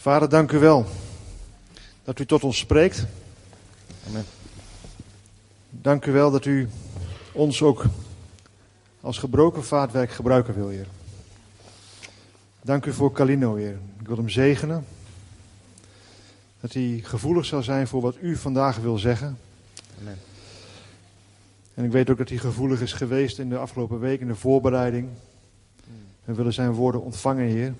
Vader, dank u wel dat u tot ons spreekt. Amen. Dank u wel dat u ons ook als gebroken vaatwerk gebruiken wil, Heer. Dank u voor Calino, Heer. Ik wil hem zegenen. Dat hij gevoelig zal zijn voor wat u vandaag wil zeggen. Amen. En ik weet ook dat hij gevoelig is geweest in de afgelopen week in de voorbereiding. We willen zijn woorden ontvangen, Heer.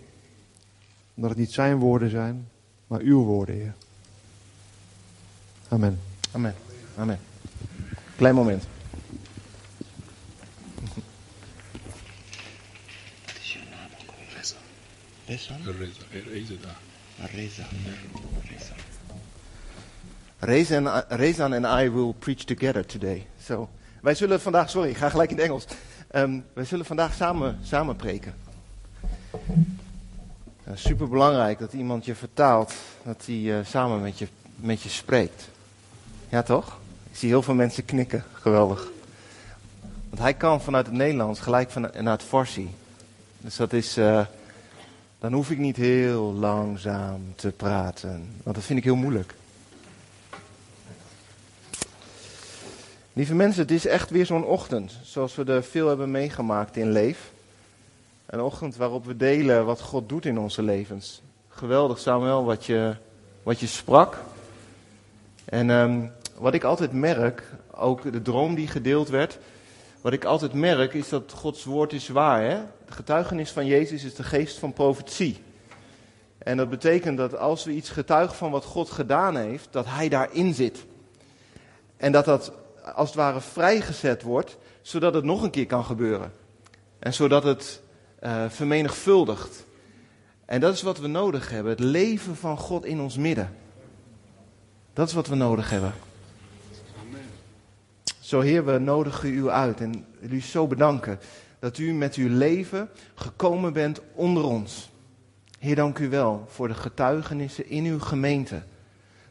Omdat het niet zijn woorden zijn, maar uw woorden, Heer. Amen. Amen. Amen. Klein moment. Wat is jouw naam ook? Reza. Reza. Reza daar. Reza. Reza. Rezan, Rezan and I will preach together today. So, wij zullen vandaag, sorry, ik ga gelijk in het Engels. Ehm, wij zullen vandaag samen, samen preken. Super belangrijk dat iemand je vertaalt, dat hij eh, samen met je, met je spreekt. Ja, toch? Ik zie heel veel mensen knikken. Geweldig. Want hij kan vanuit het Nederlands gelijk van, naar het Farsi. Dus dat is. eh, dan hoef ik niet heel langzaam te praten. Want dat vind ik heel moeilijk. Lieve mensen, het is echt weer zo'n ochtend. Zoals we er veel hebben meegemaakt in Leef. Een ochtend waarop we delen wat God doet in onze levens. Geweldig, Samuel, wat je, wat je sprak. En ehm, wat ik altijd merk, ook de droom die gedeeld werd. Wat ik altijd merk is dat Gods woord is waar. Hè? De getuigenis van Jezus is de geest van profetie. En dat betekent dat als we iets getuigen van wat God gedaan heeft, dat Hij daarin zit. En dat dat als het ware vrijgezet wordt, zodat het nog een keer kan gebeuren. En zodat het eh, vermenigvuldigt. En dat is wat we nodig hebben. Het leven van God in ons midden. Dat is wat we nodig hebben. Zo Heer, we nodigen u uit en u zo bedanken dat u met uw leven gekomen bent onder ons. Heer, dank u wel voor de getuigenissen in uw gemeente.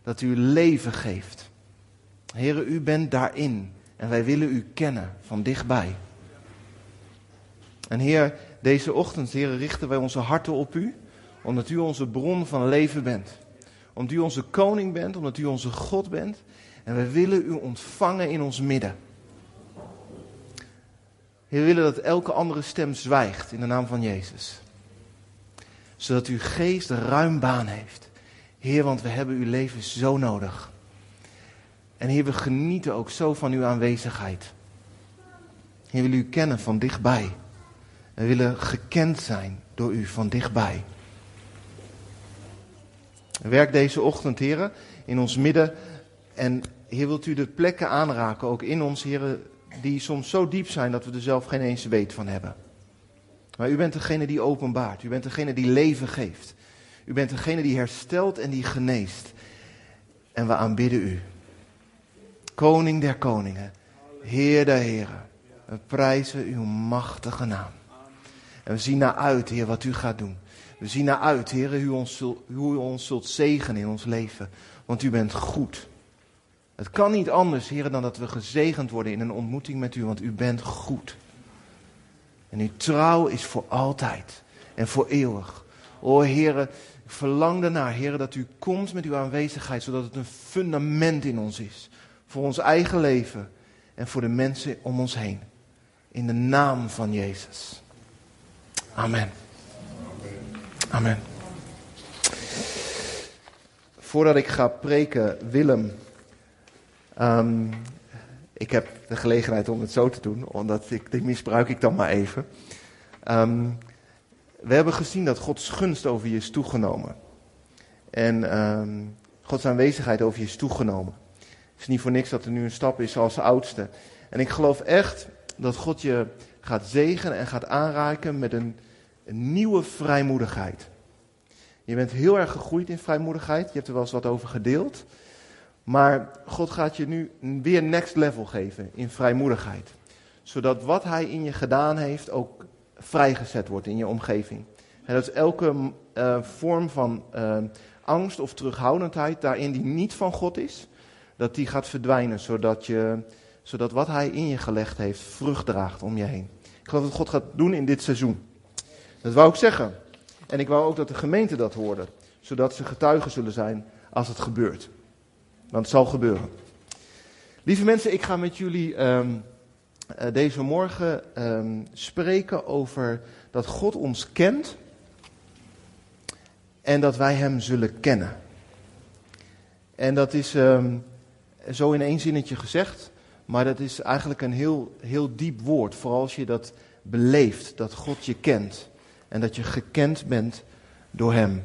Dat u leven geeft. Heer, u bent daarin en wij willen u kennen van dichtbij. En Heer, deze ochtend, Heer, richten wij onze harten op u, omdat u onze bron van leven bent. Omdat u onze koning bent, omdat u onze God bent. En wij willen u ontvangen in ons midden. Heer, we willen dat elke andere stem zwijgt in de naam van Jezus. Zodat uw geest ruim baan heeft. Heer, want we hebben uw leven zo nodig. En Heer, we genieten ook zo van uw aanwezigheid. Heer, we willen u kennen van dichtbij. We willen gekend zijn door u van dichtbij. Werk deze ochtend, heren, in ons midden. En Heer, wilt u de plekken aanraken, ook in ons, heren, die soms zo diep zijn dat we er zelf geen eens weet van hebben. Maar u bent degene die openbaart. U bent degene die leven geeft. U bent degene die herstelt en die geneest. En we aanbidden u. Koning der koningen, Heer der heren. We prijzen uw machtige naam. En we zien naar uit, Heer, wat u gaat doen. We zien naar uit, Heer, hoe u ons, zult- hoe u ons zult zegenen in ons leven. Want u bent goed. Het kan niet anders, Heer, dan dat we gezegend worden in een ontmoeting met u, want u bent goed. En uw trouw is voor altijd en voor eeuwig. O Heer, ik verlang ernaar, Heer, dat u komt met uw aanwezigheid, zodat het een fundament in ons is. Voor ons eigen leven en voor de mensen om ons heen. In de naam van Jezus. Amen. Amen. Voordat ik ga preken, Willem. ehm, ik heb de gelegenheid om het zo te doen, omdat ik, die misbruik ik dan maar even. Ehm, we hebben gezien dat Gods gunst over je is toegenomen. En ehm, Gods aanwezigheid over je is toegenomen. Het is niet voor niks dat er nu een stap is als oudste. En ik geloof echt dat God je gaat zegenen en gaat aanraken met een, een nieuwe vrijmoedigheid. Je bent heel erg gegroeid in vrijmoedigheid. Je hebt er wel eens wat over gedeeld. Maar God gaat je nu weer next level geven in vrijmoedigheid. Zodat wat Hij in je gedaan heeft ook vrijgezet wordt in je omgeving. En dat elke eh, vorm van eh, angst of terughoudendheid daarin die niet van God is, dat die gaat verdwijnen. Zodat, je, zodat wat Hij in je gelegd heeft vrucht draagt om je heen. Ik geloof dat God gaat doen in dit seizoen. Dat wou ik zeggen. En ik wou ook dat de gemeente dat hoorde. zodat ze getuigen zullen zijn als het gebeurt. Want het zal gebeuren. Lieve mensen, ik ga met jullie ehm, eh, deze morgen ehm, spreken over dat God ons kent en dat wij Hem zullen kennen. En dat is ehm, zo in één zinnetje gezegd, maar dat is eigenlijk een heel, heel diep woord. Vooral als je dat beleeft, dat God je kent en dat je gekend bent door Hem.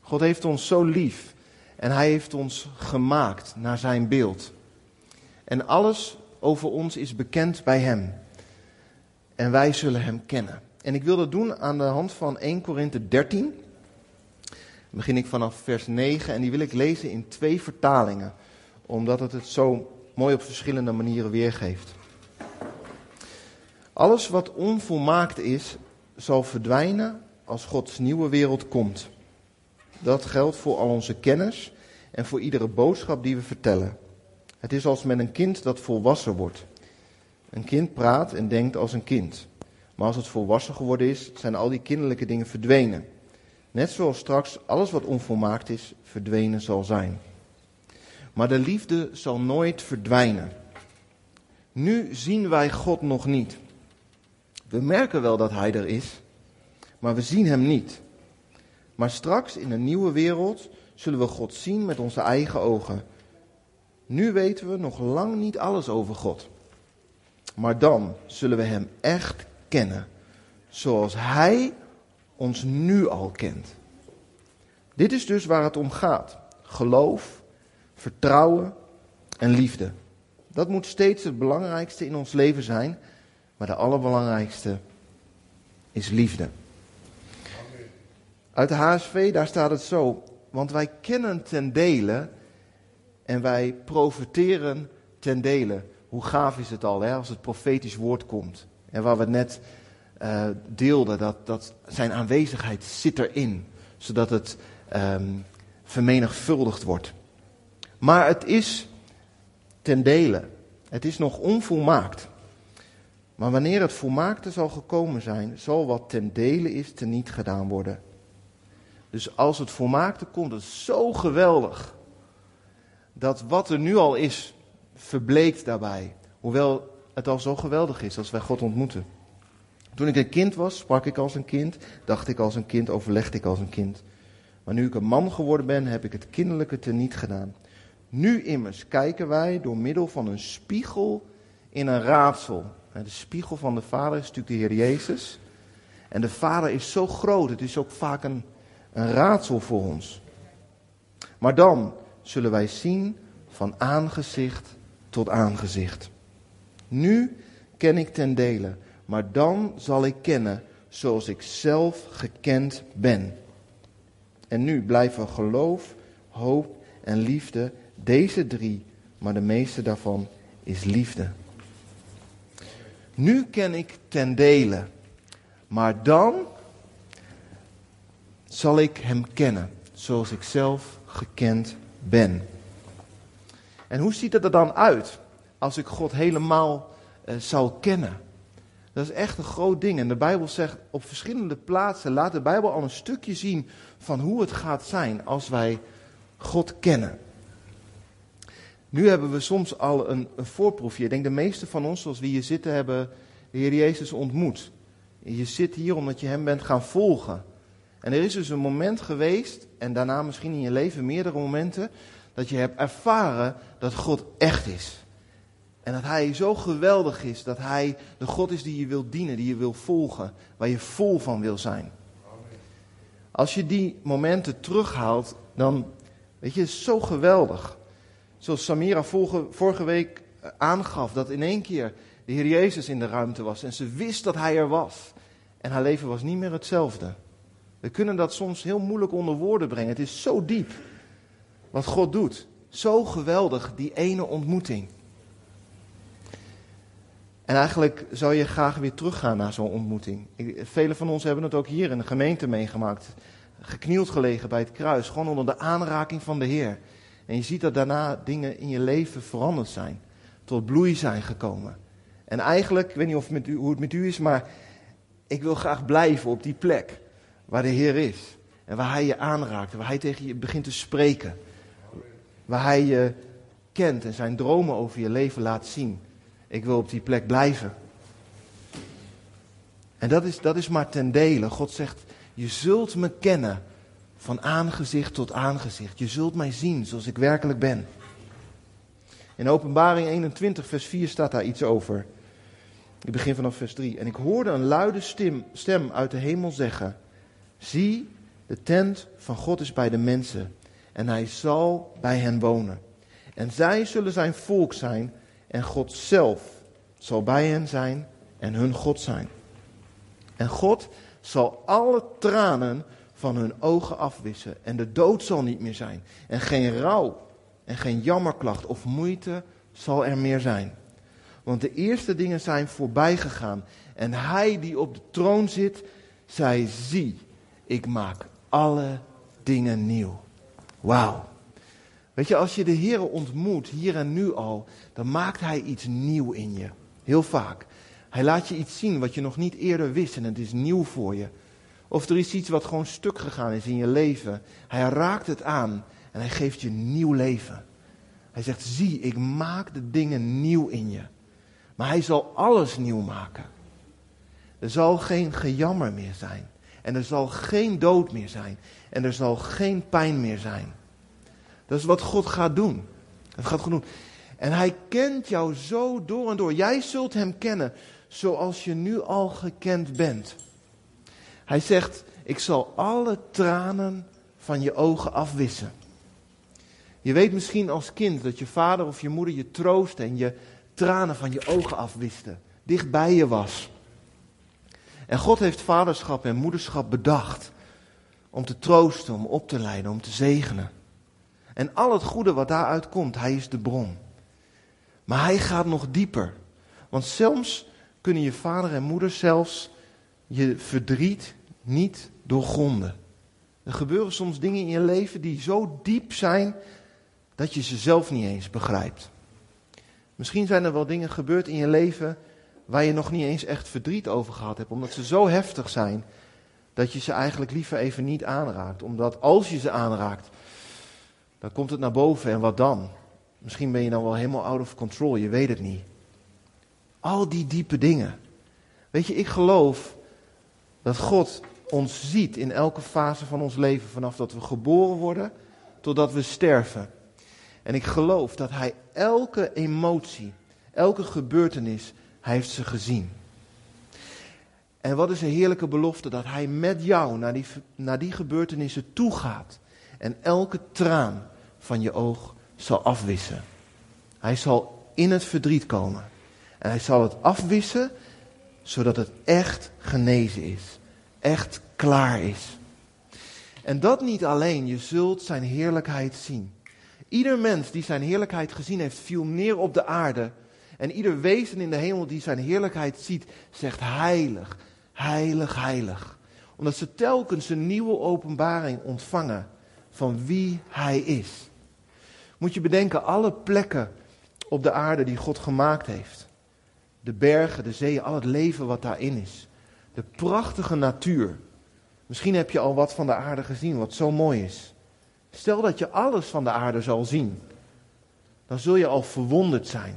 God heeft ons zo lief en Hij heeft ons gemaakt naar Zijn beeld. En alles over ons is bekend bij Hem. En wij zullen Hem kennen. En ik wil dat doen aan de hand van 1 Korinthe 13. Dan begin ik vanaf vers 9 en die wil ik lezen in twee vertalingen. Omdat het het zo mooi op verschillende manieren weergeeft. Alles wat onvolmaakt is, zal verdwijnen als Gods nieuwe wereld komt. Dat geldt voor al onze kennis en voor iedere boodschap die we vertellen. Het is als met een kind dat volwassen wordt. Een kind praat en denkt als een kind. Maar als het volwassen geworden is, zijn al die kinderlijke dingen verdwenen. Net zoals straks alles wat onvolmaakt is, verdwenen zal zijn. Maar de liefde zal nooit verdwijnen. Nu zien wij God nog niet. We merken wel dat Hij er is, maar we zien Hem niet. Maar straks in een nieuwe wereld zullen we God zien met onze eigen ogen. Nu weten we nog lang niet alles over God. Maar dan zullen we Hem echt kennen, zoals Hij ons nu al kent. Dit is dus waar het om gaat. Geloof, vertrouwen en liefde. Dat moet steeds het belangrijkste in ons leven zijn, maar de allerbelangrijkste is liefde. Uit de HSV, daar staat het zo. Want wij kennen ten dele en wij profiteren ten dele. Hoe gaaf is het al hè, als het profetisch woord komt. En waar we het net uh, deelden, dat, dat zijn aanwezigheid zit erin. Zodat het um, vermenigvuldigd wordt. Maar het is ten dele. Het is nog onvolmaakt. Maar wanneer het volmaakte zal gekomen zijn, zal wat ten dele is teniet gedaan worden. Dus als het volmaakte komt, het zo geweldig. Dat wat er nu al is, verbleekt daarbij. Hoewel het al zo geweldig is als wij God ontmoeten. Toen ik een kind was, sprak ik als een kind, dacht ik als een kind, overlegde ik als een kind. Maar nu ik een man geworden ben, heb ik het kinderlijke teniet gedaan. Nu immers kijken wij door middel van een spiegel in een raadsel. De spiegel van de Vader is natuurlijk de Heer Jezus. En de Vader is zo groot, het is ook vaak een een raadsel voor ons. Maar dan zullen wij zien van aangezicht tot aangezicht. Nu ken ik ten dele, maar dan zal ik kennen zoals ik zelf gekend ben. En nu blijven geloof, hoop en liefde, deze drie, maar de meeste daarvan is liefde. Nu ken ik ten dele, maar dan zal ik hem kennen, zoals ik zelf gekend ben. En hoe ziet het er dan uit als ik God helemaal uh, zal kennen? Dat is echt een groot ding. En de Bijbel zegt op verschillende plaatsen, laat de Bijbel al een stukje zien van hoe het gaat zijn als wij God kennen. Nu hebben we soms al een, voorproefje. Ik denk de meeste van ons, zoals we hier zitten, hebben de Heer Jezus ontmoet. Je zit hier omdat je Hem bent gaan volgen. En er is dus een moment geweest, en daarna misschien in je leven meerdere momenten, dat je hebt ervaren dat God echt is. En dat Hij zo geweldig is, dat Hij de God is die je wil dienen, die je wil volgen, waar je vol van wil zijn. Als je die momenten terughaalt, dan, weet je, is zo geweldig. Zoals Samira vorige, week eh, aangaf, dat in één keer de Heer Jezus in de ruimte was en ze wist dat Hij er was. En haar leven was niet meer hetzelfde. We kunnen dat soms heel moeilijk onder woorden brengen. Het is zo diep wat God doet. Zo geweldig, die ene ontmoeting. En eigenlijk zou je graag weer teruggaan naar zo'n ontmoeting. Velen van ons hebben het ook hier in de gemeente meegemaakt. Geknield gelegen bij het kruis, gewoon onder de aanraking van de Heer. En je ziet dat daarna dingen in je leven veranderd zijn. Tot bloei zijn gekomen. En eigenlijk, ik weet niet of met u, hoe het met u is, maar ik wil graag blijven op die plek waar de Heer is. En waar hij je aanraakt, waar hij tegen je begint te spreken. Waar hij je kent en zijn dromen over je leven laat zien. Ik wil op die plek blijven. En dat is, dat is maar ten dele. God zegt, je zult me kennen van aangezicht tot aangezicht. Je zult mij zien zoals ik werkelijk ben. In Openbaring 21, vers 4 staat daar iets over. Ik begin vanaf vers 3. En ik hoorde een luide stem, stem uit de hemel zeggen: Zie, de tent van God is bij de mensen, en hij zal bij hen wonen. En zij zullen zijn volk zijn, en God zelf zal bij hen zijn en hun God zijn. En God zal alle tranen van hun ogen afwissen, en de dood zal niet meer zijn, en geen rouw, en geen jammerklacht of moeite zal er meer zijn. Want de eerste dingen zijn voorbij gegaan. En hij die op de troon zit, zei: Zie, ik maak alle dingen nieuw. Wauw. Weet je, als je de Heer ontmoet, hier en nu al, dan maakt hij iets nieuw in je. Heel vaak. Hij laat je iets zien wat je nog niet eerder wist en het is nieuw voor je. Of er is iets wat gewoon stuk gegaan is in je leven. Hij raakt het aan en hij geeft je nieuw leven. Hij zegt, zie, ik maak de dingen nieuw in je. Maar hij zal alles nieuw maken. Er zal geen gejammer meer zijn. En er zal geen dood meer zijn. En er zal geen pijn meer zijn. Dat is wat God gaat doen. Dat gaat God doen. En hij kent jou zo door en door. Jij zult hem kennen zoals je nu al gekend bent. Hij zegt, ik zal alle tranen van je ogen afwissen. Je weet misschien als kind dat je vader of je moeder je troost en je tranen van je ogen afwiste. Dicht bij je was. En God heeft vaderschap en moederschap bedacht. Om te troosten, om op te leiden, om te zegenen. En al het goede wat daaruit komt, hij is de bron. Maar hij gaat nog dieper. Want soms kunnen je vader en moeder zelfs je verdriet niet doorgronden. Er gebeuren soms dingen in je leven die zo diep zijn dat je ze zelf niet eens begrijpt. Misschien zijn er wel dingen gebeurd in je leven waar je nog niet eens echt verdriet over gehad hebt, omdat ze zo heftig zijn dat je ze eigenlijk liever even niet aanraakt. Omdat als je ze aanraakt, dan komt het naar boven en wat dan? Misschien ben je dan wel helemaal out of control, je weet het niet. Al die diepe dingen. Weet je, ik geloof dat God ons ziet in elke fase van ons leven, vanaf dat we geboren worden totdat we sterven. En ik geloof dat hij elke emotie, elke gebeurtenis, hij heeft ze gezien. En wat is een heerlijke belofte dat hij met jou naar die, naar die gebeurtenissen toe gaat. En elke traan van je oog zal afwissen. Hij zal in het verdriet komen. En hij zal het afwissen zodat het echt genezen is. Echt klaar is. En dat niet alleen, je zult zijn heerlijkheid zien. Ieder mens die zijn heerlijkheid gezien heeft, viel neer op de aarde. En ieder wezen in de hemel die zijn heerlijkheid ziet, zegt heilig, heilig, heilig. Omdat ze telkens een nieuwe openbaring ontvangen van wie hij is. Moet je bedenken, alle plekken op de aarde die God gemaakt heeft. De bergen, de zeeën, al het leven wat daarin is. De prachtige natuur. Misschien heb je al wat van de aarde gezien, wat zo mooi is. Stel dat je alles van de aarde zal zien, dan zul je al verwonderd zijn.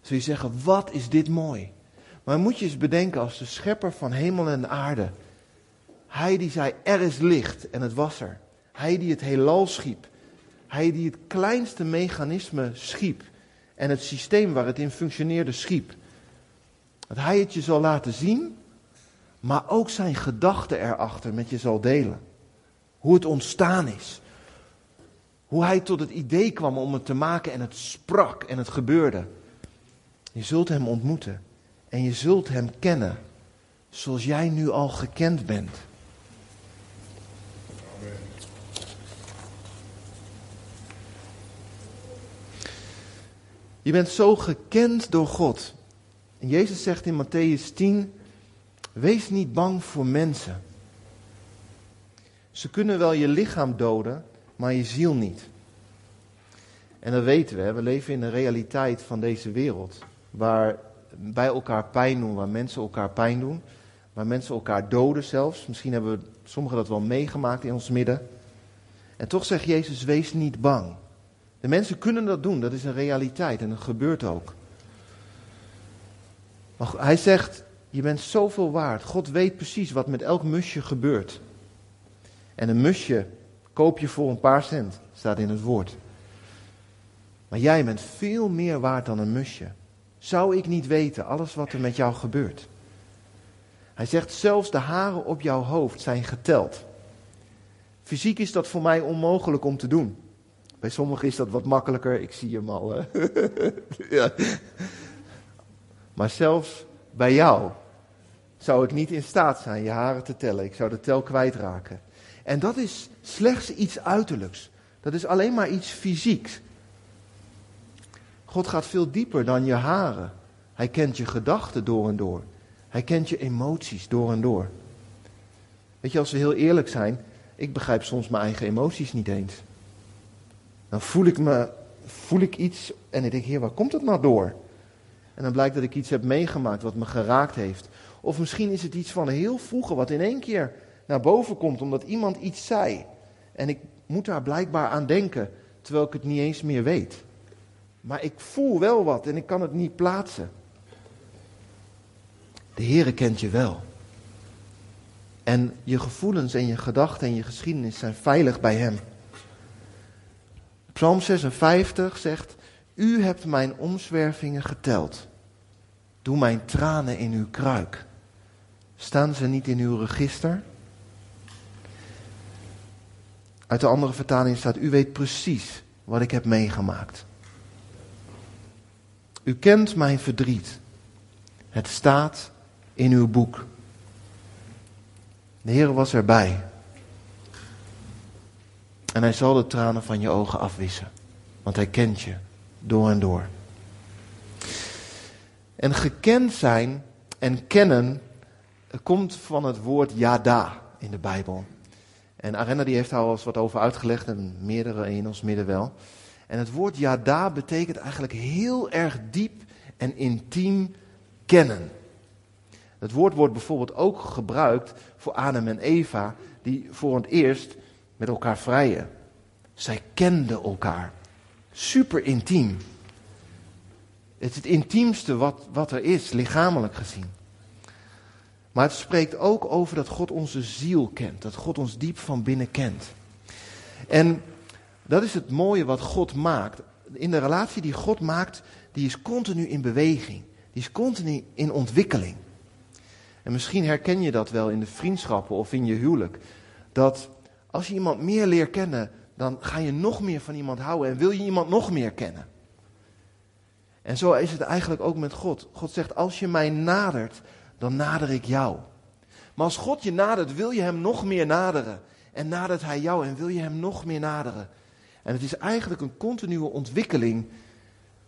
Zul je zeggen, wat is dit mooi. Maar moet je eens bedenken als de schepper van hemel en aarde. Hij die zei, er is licht en het was er. Hij die het heelal schiep. Hij die het kleinste mechanisme schiep. En het systeem waar het in functioneerde schiep. Dat hij het je zal laten zien, maar ook zijn gedachten erachter met je zal delen. Hoe het ontstaan is. Hoe hij tot het idee kwam om het te maken en het sprak en het gebeurde. Je zult hem ontmoeten en je zult hem kennen zoals jij nu al gekend bent. Je bent zo gekend door God. En Jezus zegt in Matthäus 10: Wees niet bang voor mensen. Ze kunnen wel je lichaam doden, maar je ziel niet. En dat weten we, we leven in de realiteit van deze wereld, waar wij elkaar pijn doen, waar mensen elkaar pijn doen, waar mensen elkaar doden zelfs. Misschien hebben we sommigen dat wel meegemaakt in ons midden. En toch zegt Jezus, wees niet bang. De mensen kunnen dat doen, dat is een realiteit en dat gebeurt ook. Maar hij zegt, je bent zoveel waard. God weet precies wat met elk musje gebeurt. En een musje koop je voor een paar cent, staat in het woord. Maar jij bent veel meer waard dan een musje. Zou ik niet weten alles wat er met jou gebeurt? Hij zegt, zelfs de haren op jouw hoofd zijn geteld. Fysiek is dat voor mij onmogelijk om te doen. Bij sommigen is dat wat makkelijker, ik zie hem al. Ja. Maar zelfs bij jou zou ik niet in staat zijn je haren te tellen. Ik zou de tel kwijtraken. En dat is slechts iets uiterlijks. Dat is alleen maar iets fysieks. God gaat veel dieper dan je haren. Hij kent je gedachten door en door. Hij kent je emoties door en door. Weet je, als we heel eerlijk zijn, ik begrijp soms mijn eigen emoties niet eens. Dan voel ik, me, voel ik iets en ik denk, heer, waar komt het nou door? En dan blijkt dat ik iets heb meegemaakt wat me geraakt heeft. Of misschien is het iets van heel vroeger wat in één keer naar boven komt omdat iemand iets zei. En ik moet daar blijkbaar aan denken, terwijl ik het niet eens meer weet. Maar ik voel wel wat en ik kan het niet plaatsen. De Heere kent je wel. En je gevoelens en je gedachten en je geschiedenis zijn veilig bij Hem. Psalm 56 zegt, U hebt mijn omzwervingen geteld. Doe mijn tranen in uw kruik. Staan ze niet in uw register? Uit de andere vertaling staat, u weet precies wat ik heb meegemaakt. U kent mijn verdriet. Het staat in uw boek. De Heer was erbij. En hij zal de tranen van je ogen afwissen. Want hij kent je door en door. En gekend zijn en kennen komt van het woord yada in de Bijbel. En Arena die heeft daar al eens wat over uitgelegd en meerdere in ons midden wel. En het woord yada betekent eigenlijk heel erg diep en intiem kennen. Het woord wordt bijvoorbeeld ook gebruikt voor Adam en Eva, die voor het eerst met elkaar vrijen. Zij kenden elkaar. Super intiem. Het is het intiemste wat, wat er is, lichamelijk gezien. Maar het spreekt ook over dat God onze ziel kent, dat God ons diep van binnen kent. En dat is het mooie wat God maakt. In de relatie die God maakt, die is continu in beweging. Die is continu in ontwikkeling. En misschien herken je dat wel in de vriendschappen of in je huwelijk. Dat als je iemand meer leert kennen, dan ga je nog meer van iemand houden en wil je iemand nog meer kennen. En zo is het eigenlijk ook met God. God zegt, als je mij nadert, dan nader ik jou. Maar als God je nadert, wil je hem nog meer naderen. En nadert hij jou en wil je hem nog meer naderen. En het is eigenlijk een continue ontwikkeling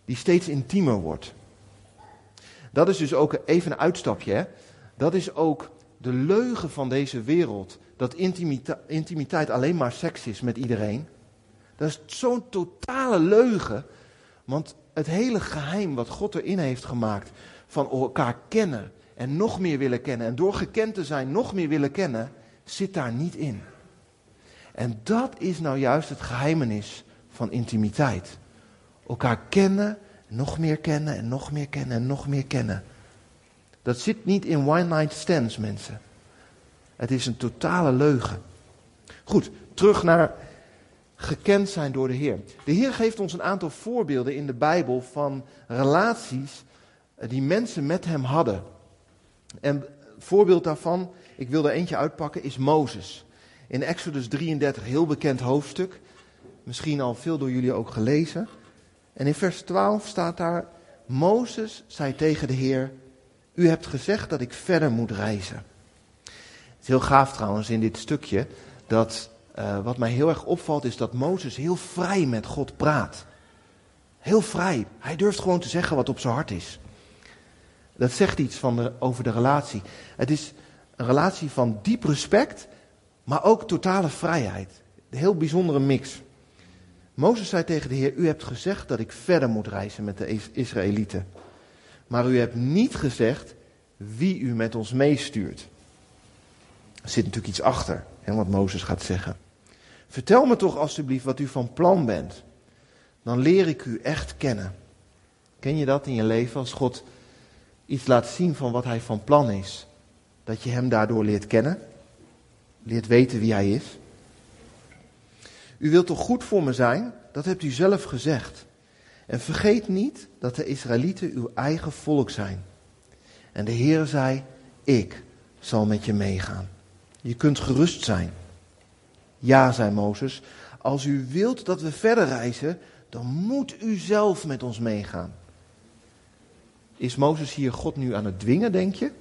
die steeds intiemer wordt. Dat is dus ook even een uitstapje. Hè? Dat is ook de leugen van deze wereld. Dat intimiteit alleen maar seks is met iedereen. Dat is zo'n totale leugen. Want het hele geheim wat God erin heeft gemaakt. Van elkaar kennen en nog meer willen kennen. En door gekend te zijn nog meer willen kennen. Zit daar niet in. En dat is nou juist het geheimenis van intimiteit. Elkaar kennen, nog meer kennen en nog meer kennen en nog meer kennen. Dat zit niet in one night stands, mensen. Het is een totale leugen. Goed, terug naar gekend zijn door de Heer. De Heer geeft ons een aantal voorbeelden in de Bijbel van relaties eh, die mensen met Hem hadden. En een voorbeeld daarvan, ik wil er eentje uitpakken, is Mozes. In Exodus 33, heel bekend hoofdstuk. Misschien al veel door jullie ook gelezen. En in vers 12 staat daar: Mozes zei tegen de Heer: U hebt gezegd dat ik verder moet reizen. Het is heel gaaf trouwens in dit stukje dat uh, wat mij heel erg opvalt is dat Mozes heel vrij met God praat. Heel vrij. Hij durft gewoon te zeggen wat op zijn hart is. Dat zegt iets van de, over de relatie. Het is een relatie van diep respect, maar ook totale vrijheid. Een heel bijzondere mix. Mozes zei tegen de Heer: U hebt gezegd dat ik verder moet reizen met de Israëlieten. Maar u hebt niet gezegd wie u met ons meestuurt. Er zit natuurlijk iets achter, wat Mozes gaat zeggen. Vertel me toch alstublieft wat u van plan bent. Dan leer ik u echt kennen. Ken je dat in je leven als God iets laat zien van wat hij van plan is? Dat je hem daardoor leert kennen? Leert weten wie hij is? U wilt toch goed voor me zijn? Dat hebt u zelf gezegd. En vergeet niet dat de Israëlieten uw eigen volk zijn. En de Heer zei, ik zal met je meegaan. Je kunt gerust zijn. Ja, zei Mozes, als u wilt dat we verder reizen, dan moet u zelf met ons meegaan. Is Mozes hier God nu aan het dwingen, denk je?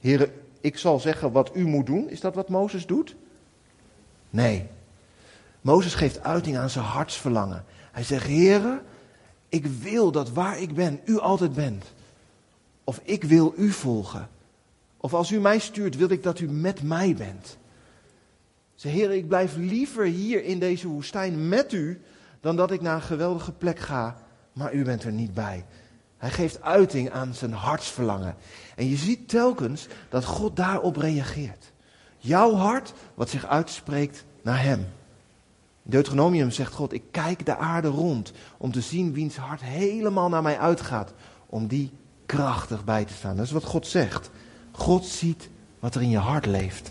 Heren, ik zal zeggen wat u moet doen. Is dat wat Mozes doet? Nee. Mozes geeft uiting aan zijn hartsverlangen. Hij zegt, heren, ik wil dat waar ik ben, u altijd bent. Of ik wil u volgen. Of als u mij stuurt, wil ik dat u met mij bent. Zeg, heren, ik blijf liever hier in deze woestijn met u, dan dat ik naar een geweldige plek ga, maar u bent er niet bij. Hij geeft uiting aan zijn hartsverlangen. En je ziet telkens dat God daarop reageert. Jouw hart, wat zich uitspreekt naar Hem. Deuteronomium zegt God, ik kijk de aarde rond om te zien wiens hart helemaal naar mij uitgaat. Om die krachtig bij te staan. Dat is wat God zegt. God ziet wat er in je hart leeft.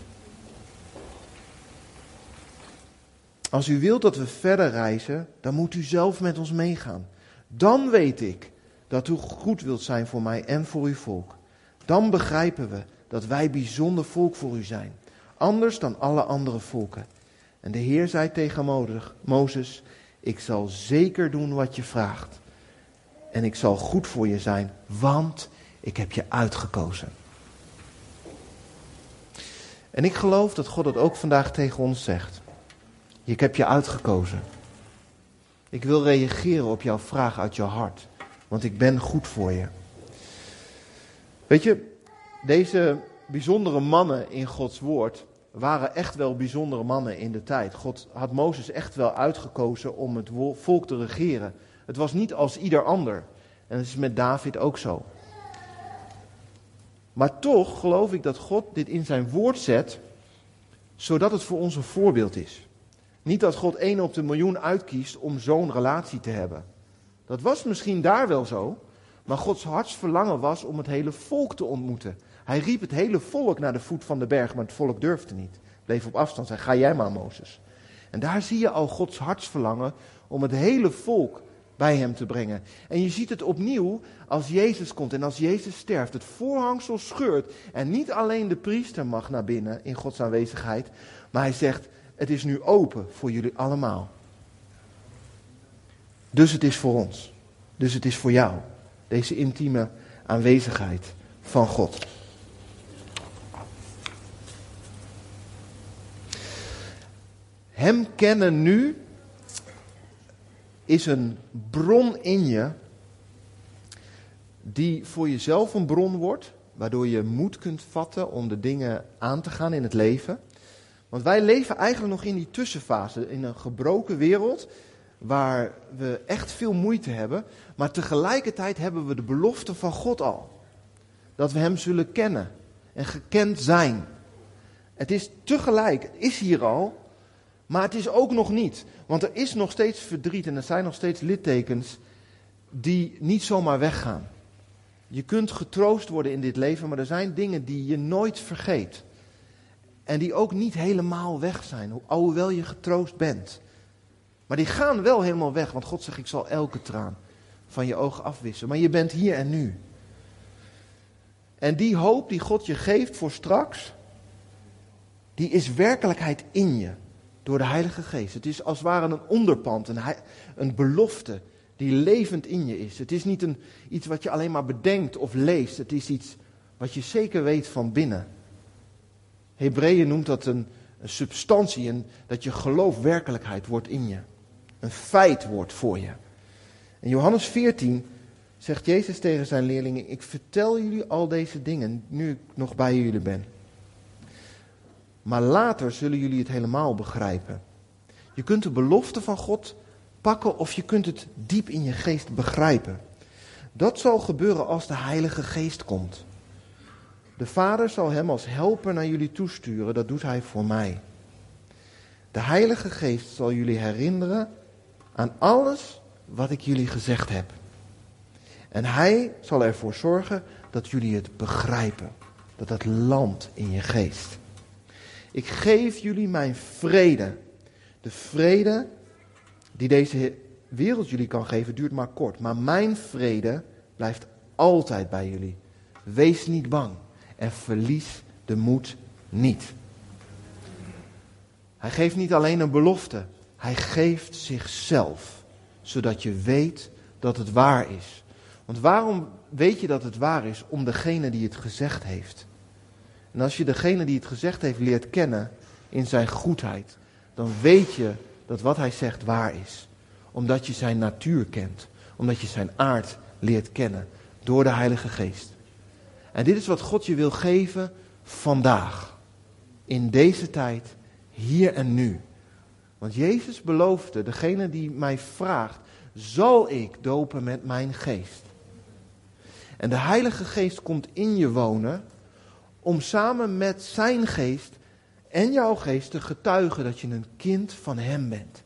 Als u wilt dat we verder reizen, dan moet u zelf met ons meegaan. Dan weet ik dat u goed wilt zijn voor mij en voor uw volk. Dan begrijpen we dat wij bijzonder volk voor u zijn, anders dan alle andere volken. En de Heer zei tegen Mozes, ik zal zeker doen wat je vraagt. En ik zal goed voor je zijn, want ik heb je uitgekozen. En ik geloof dat God dat ook vandaag tegen ons zegt. Ik heb je uitgekozen. Ik wil reageren op jouw vraag uit je hart want ik ben goed voor je. Weet je, deze bijzondere mannen in Gods woord waren echt wel bijzondere mannen in de tijd. God had Mozes echt wel uitgekozen om het volk te regeren. Het was niet als ieder ander. En dat is met David ook zo. Maar toch geloof ik dat God dit in zijn woord zet, zodat het voor ons een voorbeeld is. Niet dat God één op de miljoen uitkiest om zo'n relatie te hebben. Dat was misschien daar wel zo, maar Gods hartsverlangen was om het hele volk te ontmoeten. Hij riep het hele volk naar de voet van de berg, maar het volk durfde niet. Bleef op afstand, zei: Ga jij maar, Mozes. En daar zie je al Gods hartsverlangen om het hele volk bij hem te brengen. En je ziet het opnieuw als Jezus komt en als Jezus sterft. Het voorhangsel scheurt en niet alleen de priester mag naar binnen in Gods aanwezigheid, maar hij zegt: Het is nu open voor jullie allemaal. Dus het is voor ons. Dus het is voor jou. Deze intieme aanwezigheid van God. Hem kennen nu is een bron in je die voor jezelf een bron wordt, waardoor je moed kunt vatten om de dingen aan te gaan in het leven. Want wij leven eigenlijk nog in die tussenfase, in een gebroken wereld waar we echt veel moeite hebben, maar tegelijkertijd hebben we de belofte van God al. Dat we Hem zullen kennen en gekend zijn. Het is tegelijk, het is hier al, maar het is ook nog niet. Want er is nog steeds verdriet en er zijn nog steeds littekens die niet zomaar weggaan. Je kunt getroost worden in dit leven, maar er zijn dingen die je nooit vergeet. En die ook niet helemaal weg zijn, alhoewel je getroost bent. Maar die gaan wel helemaal weg, want God zegt: Ik zal elke traan van je ogen afwissen. Maar je bent hier en nu. En die hoop die God je geeft voor straks, die is werkelijkheid in je door de Heilige Geest. Het is als het ware een onderpand, een, een belofte die levend in je is. Het is niet een, iets wat je alleen maar bedenkt of leest. Het is iets wat je zeker weet van binnen. Hebreeën noemt dat een, substantie en dat je geloof werkelijkheid wordt in je een feit wordt voor je. In Johannes 14 zegt Jezus tegen zijn leerlingen: Ik vertel jullie al deze dingen nu ik nog bij jullie ben. Maar later zullen jullie het helemaal begrijpen. Je kunt de belofte van God pakken of je kunt het diep in je geest begrijpen. Dat zal gebeuren als de Heilige Geest komt. De Vader zal hem als helper naar jullie toesturen, dat doet hij voor mij. De Heilige Geest zal jullie herinneren aan alles wat ik jullie gezegd heb. En hij zal ervoor zorgen dat jullie het begrijpen. Dat het landt in je geest. Ik geef jullie mijn vrede. De vrede die deze wereld jullie kan geven duurt maar kort. Maar mijn vrede blijft altijd bij jullie. Wees niet bang en verlies de moed niet. Hij geeft niet alleen een belofte, hij geeft zichzelf, zodat je weet dat het waar is. Want waarom weet je dat het waar is? Om degene die het gezegd heeft. En als je degene die het gezegd heeft leert kennen in zijn goedheid, dan weet je dat wat hij zegt waar is. Omdat je zijn natuur kent, omdat je zijn aard leert kennen door de Heilige Geest. En dit is wat God je wil geven vandaag, in deze tijd, hier en nu. Want Jezus beloofde, degene die mij vraagt, zal ik dopen met mijn geest. En de Heilige Geest komt in je wonen om samen met zijn geest en jouw geest te getuigen dat je een kind van Hem bent.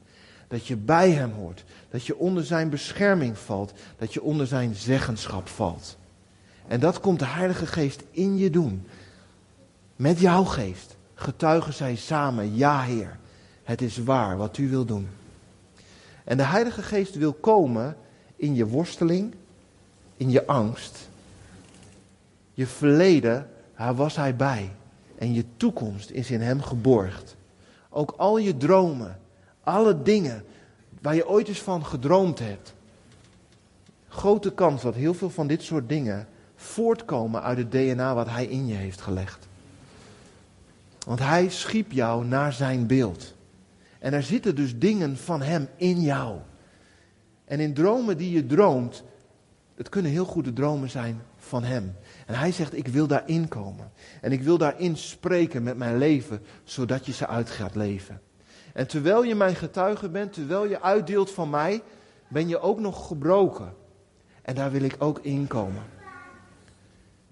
Dat je bij Hem hoort. Dat je onder Zijn bescherming valt. Dat je onder Zijn zeggenschap valt. En dat komt de Heilige Geest in je doen. Met jouw geest getuigen zij samen, ja Heer, het is waar wat u wil doen. En de Heilige Geest wil komen in je worsteling, in je angst. Je verleden, daar was hij bij. En je toekomst is in hem geborgd. Ook al je dromen, alle dingen waar je ooit eens van gedroomd hebt. Grote kans dat heel veel van dit soort dingen voortkomen uit het DNA wat hij in je heeft gelegd. Want hij schiep jou naar zijn beeld. En er zitten dus dingen van hem in jou. En in dromen die je droomt, het kunnen heel goede dromen zijn van hem. En hij zegt, ik wil daarin komen. En ik wil daarin spreken met mijn leven, zodat je ze uit gaat leven. En terwijl je mijn getuige bent, terwijl je uitdeelt van mij, ben je ook nog gebroken. En daar wil ik ook in komen.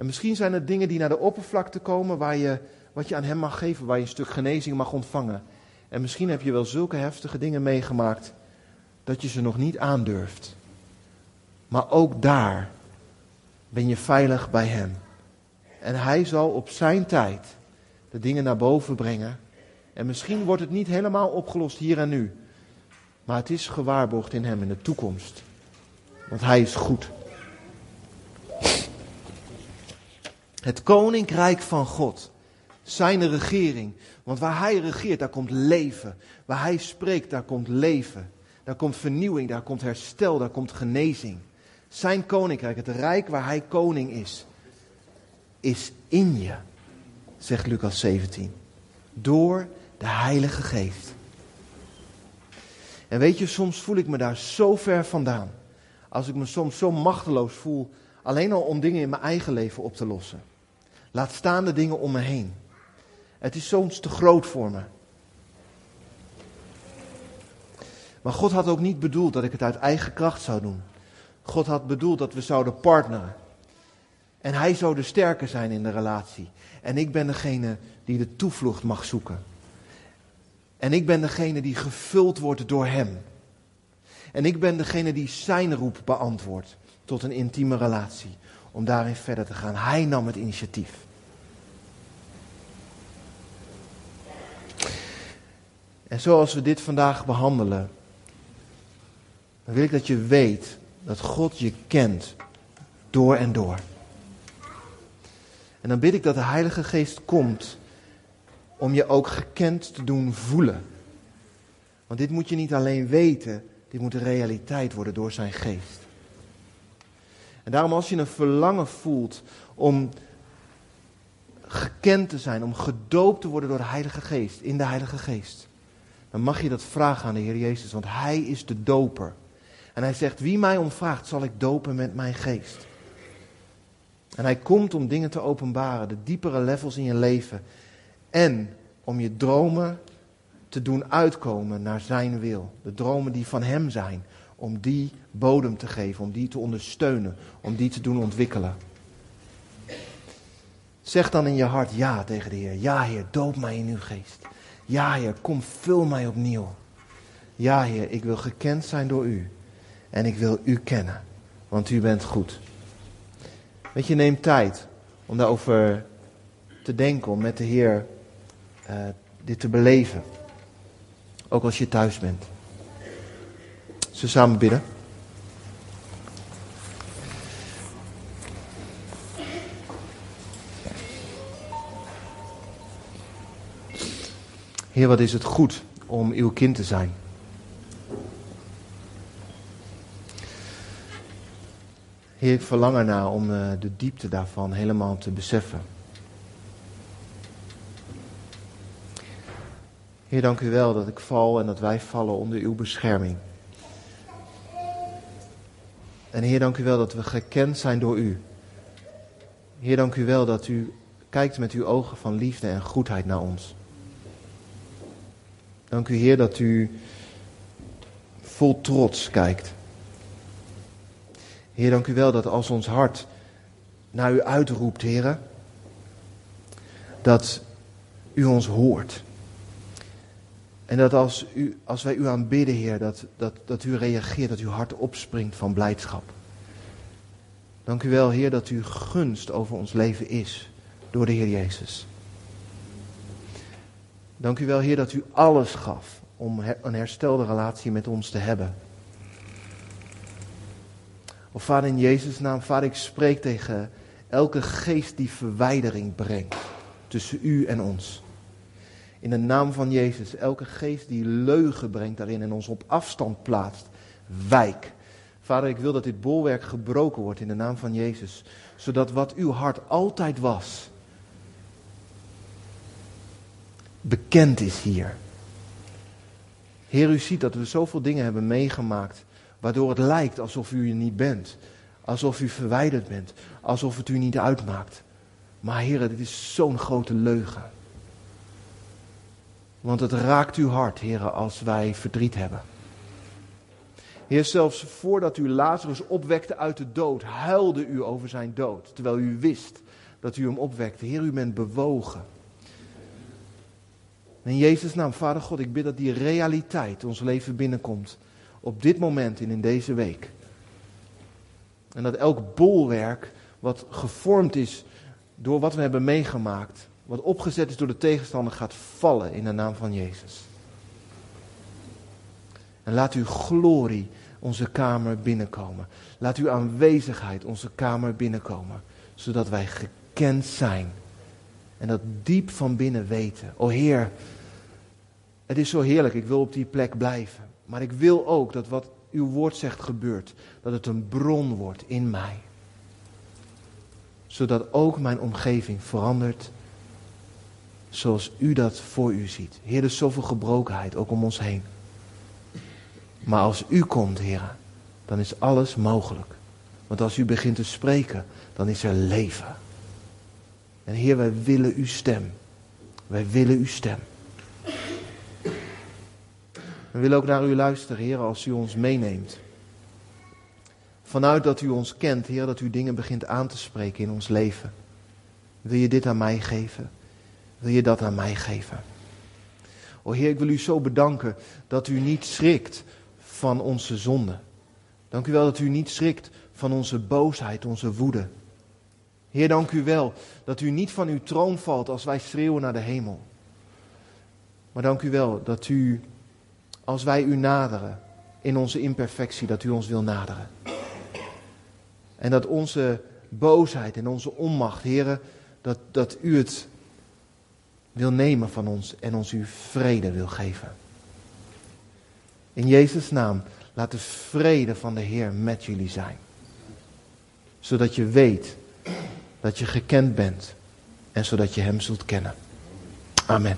En misschien zijn er dingen die naar de oppervlakte komen waar je, wat je aan hem mag geven, waar je een stuk genezing mag ontvangen. En misschien heb je wel zulke heftige dingen meegemaakt dat je ze nog niet aandurft. Maar ook daar ben je veilig bij hem. En hij zal op zijn tijd de dingen naar boven brengen. En misschien wordt het niet helemaal opgelost hier en nu. Maar het is gewaarborgd in hem in de toekomst. Want hij is goed. Het koninkrijk van God. Zijn regering. Want waar hij regeert, daar komt leven. Waar hij spreekt, daar komt leven. Daar komt vernieuwing, daar komt herstel, daar komt genezing. Zijn koninkrijk, het rijk waar hij koning is, is in je, zegt Lucas 17. Door de Heilige Geest. En weet je, soms voel ik me daar zo ver vandaan. Als ik me soms zo machteloos voel, alleen al om dingen in mijn eigen leven op te lossen. Laat staan de dingen om me heen. Het is soms te groot voor me. Maar God had ook niet bedoeld dat ik het uit eigen kracht zou doen. God had bedoeld dat we zouden partneren. En hij zou de sterker zijn in de relatie. En ik ben degene die de toevlucht mag zoeken. En ik ben degene die gevuld wordt door hem. En ik ben degene die zijn roep beantwoordt tot een intieme relatie. Om daarin verder te gaan. Hij nam het initiatief. En zoals we dit vandaag behandelen, dan wil ik dat je weet dat God je kent door en door. En dan bid ik dat de Heilige Geest komt om je ook gekend te doen voelen. Want dit moet je niet alleen weten, dit moet een realiteit worden door zijn geest. En daarom als je een verlangen voelt om gekend te zijn, om gedoopt te worden door de Heilige Geest, in de Heilige Geest, dan mag je dat vragen aan de Heer Jezus, want Hij is de doper. En Hij zegt, wie mij om vraagt, zal ik dopen met mijn geest. En Hij komt om dingen te openbaren, de diepere levels in je leven. En om je dromen te doen uitkomen naar Zijn wil. De dromen die van Hem zijn, om die bodem te geven, om die te ondersteunen, om die te doen ontwikkelen. Zeg dan in je hart ja tegen de Heer. Ja, Heer, doop mij in uw geest. Ja, Heer, kom, vul mij opnieuw. Ja, Heer, ik wil gekend zijn door u. En ik wil u kennen, want u bent goed. Weet je, neem tijd om daarover te denken, om met de Heer uh, dit te beleven. Ook als je thuis bent. We samen bidden? Heer, wat is het goed om uw kind te zijn. Heer, ik verlang ernaar om uh, de diepte daarvan helemaal te beseffen. Heer, dank u wel dat ik val en dat wij vallen onder uw bescherming. En Heer, dank u wel dat we gekend zijn door u. Heer, dank u wel dat u kijkt met uw ogen van liefde en goedheid naar ons. Dank u, Heer, dat u vol trots kijkt. Heer, dank u wel dat als ons hart naar u uitroept, Heer, dat u ons hoort. En dat als, u, als wij u aanbidden, Heer, dat, dat, dat u reageert, dat uw hart opspringt van blijdschap. Dank u wel, Heer, dat uw gunst over ons leven is door de Heer Jezus. Dank u wel, Heer, dat u alles gaf om een herstelde relatie met ons te hebben. Of Vader in Jezus' naam, Vader, ik spreek tegen elke geest die verwijdering brengt tussen u en ons. In de naam van Jezus, elke geest die leugen brengt daarin en ons op afstand plaatst, wijk. Vader, ik wil dat dit bolwerk gebroken wordt in de naam van Jezus. Zodat wat uw hart altijd was, bekend is hier. Heer, u ziet dat we zoveel dingen hebben meegemaakt, waardoor het lijkt alsof u er niet bent. Alsof u verwijderd bent, alsof het u niet uitmaakt. Maar Heer, dit is zo'n grote leugen. Want het raakt uw hart, Heer, als wij verdriet hebben. Heer, zelfs voordat u Lazarus opwekte uit de dood, huilde u over zijn dood. Terwijl u wist dat u hem opwekte. Heer, u bent bewogen. In Jezus' naam, Vader God, ik bid dat die realiteit ons leven binnenkomt. Op dit moment en in deze week. En dat elk bolwerk wat gevormd is door wat we hebben meegemaakt, wat opgezet is door de tegenstander, gaat vallen in de naam van Jezus. En laat uw glorie onze kamer binnenkomen. Laat uw aanwezigheid onze kamer binnenkomen. Zodat wij gekend zijn. En dat diep van binnen weten. O Heer, het is zo heerlijk. Ik wil op die plek blijven. Maar ik wil ook dat wat uw woord zegt gebeurt. Dat het een bron wordt in mij. Zodat ook mijn omgeving verandert. Zoals u dat voor u ziet. Heer, er is zoveel gebrokenheid ook om ons heen. Maar als u komt, Heer, dan is alles mogelijk. Want als u begint te spreken, dan is er leven. En Heer, wij willen uw stem. Wij willen uw stem. We willen ook naar u luisteren, Heer, als u ons meeneemt. Vanuit dat u ons kent, Heer, dat u dingen begint aan te spreken in ons leven. Wil je dit aan mij geven? Wil je dat aan mij geven? O Heer, ik wil u zo bedanken dat u niet schrikt van onze zonde. Dank u wel dat u niet schrikt van onze boosheid, onze woede. Heer, dank u wel dat u niet van uw troon valt als wij schreeuwen naar de hemel. Maar dank u wel dat u, als wij u naderen in onze imperfectie, dat u ons wil naderen. En dat onze boosheid en onze onmacht, heren, dat, dat u het wil nemen van ons en ons uw vrede wil geven. In Jezus' naam, laat de vrede van de Heer met jullie zijn. Zodat je weet dat je gekend bent en zodat je Hem zult kennen. Amen.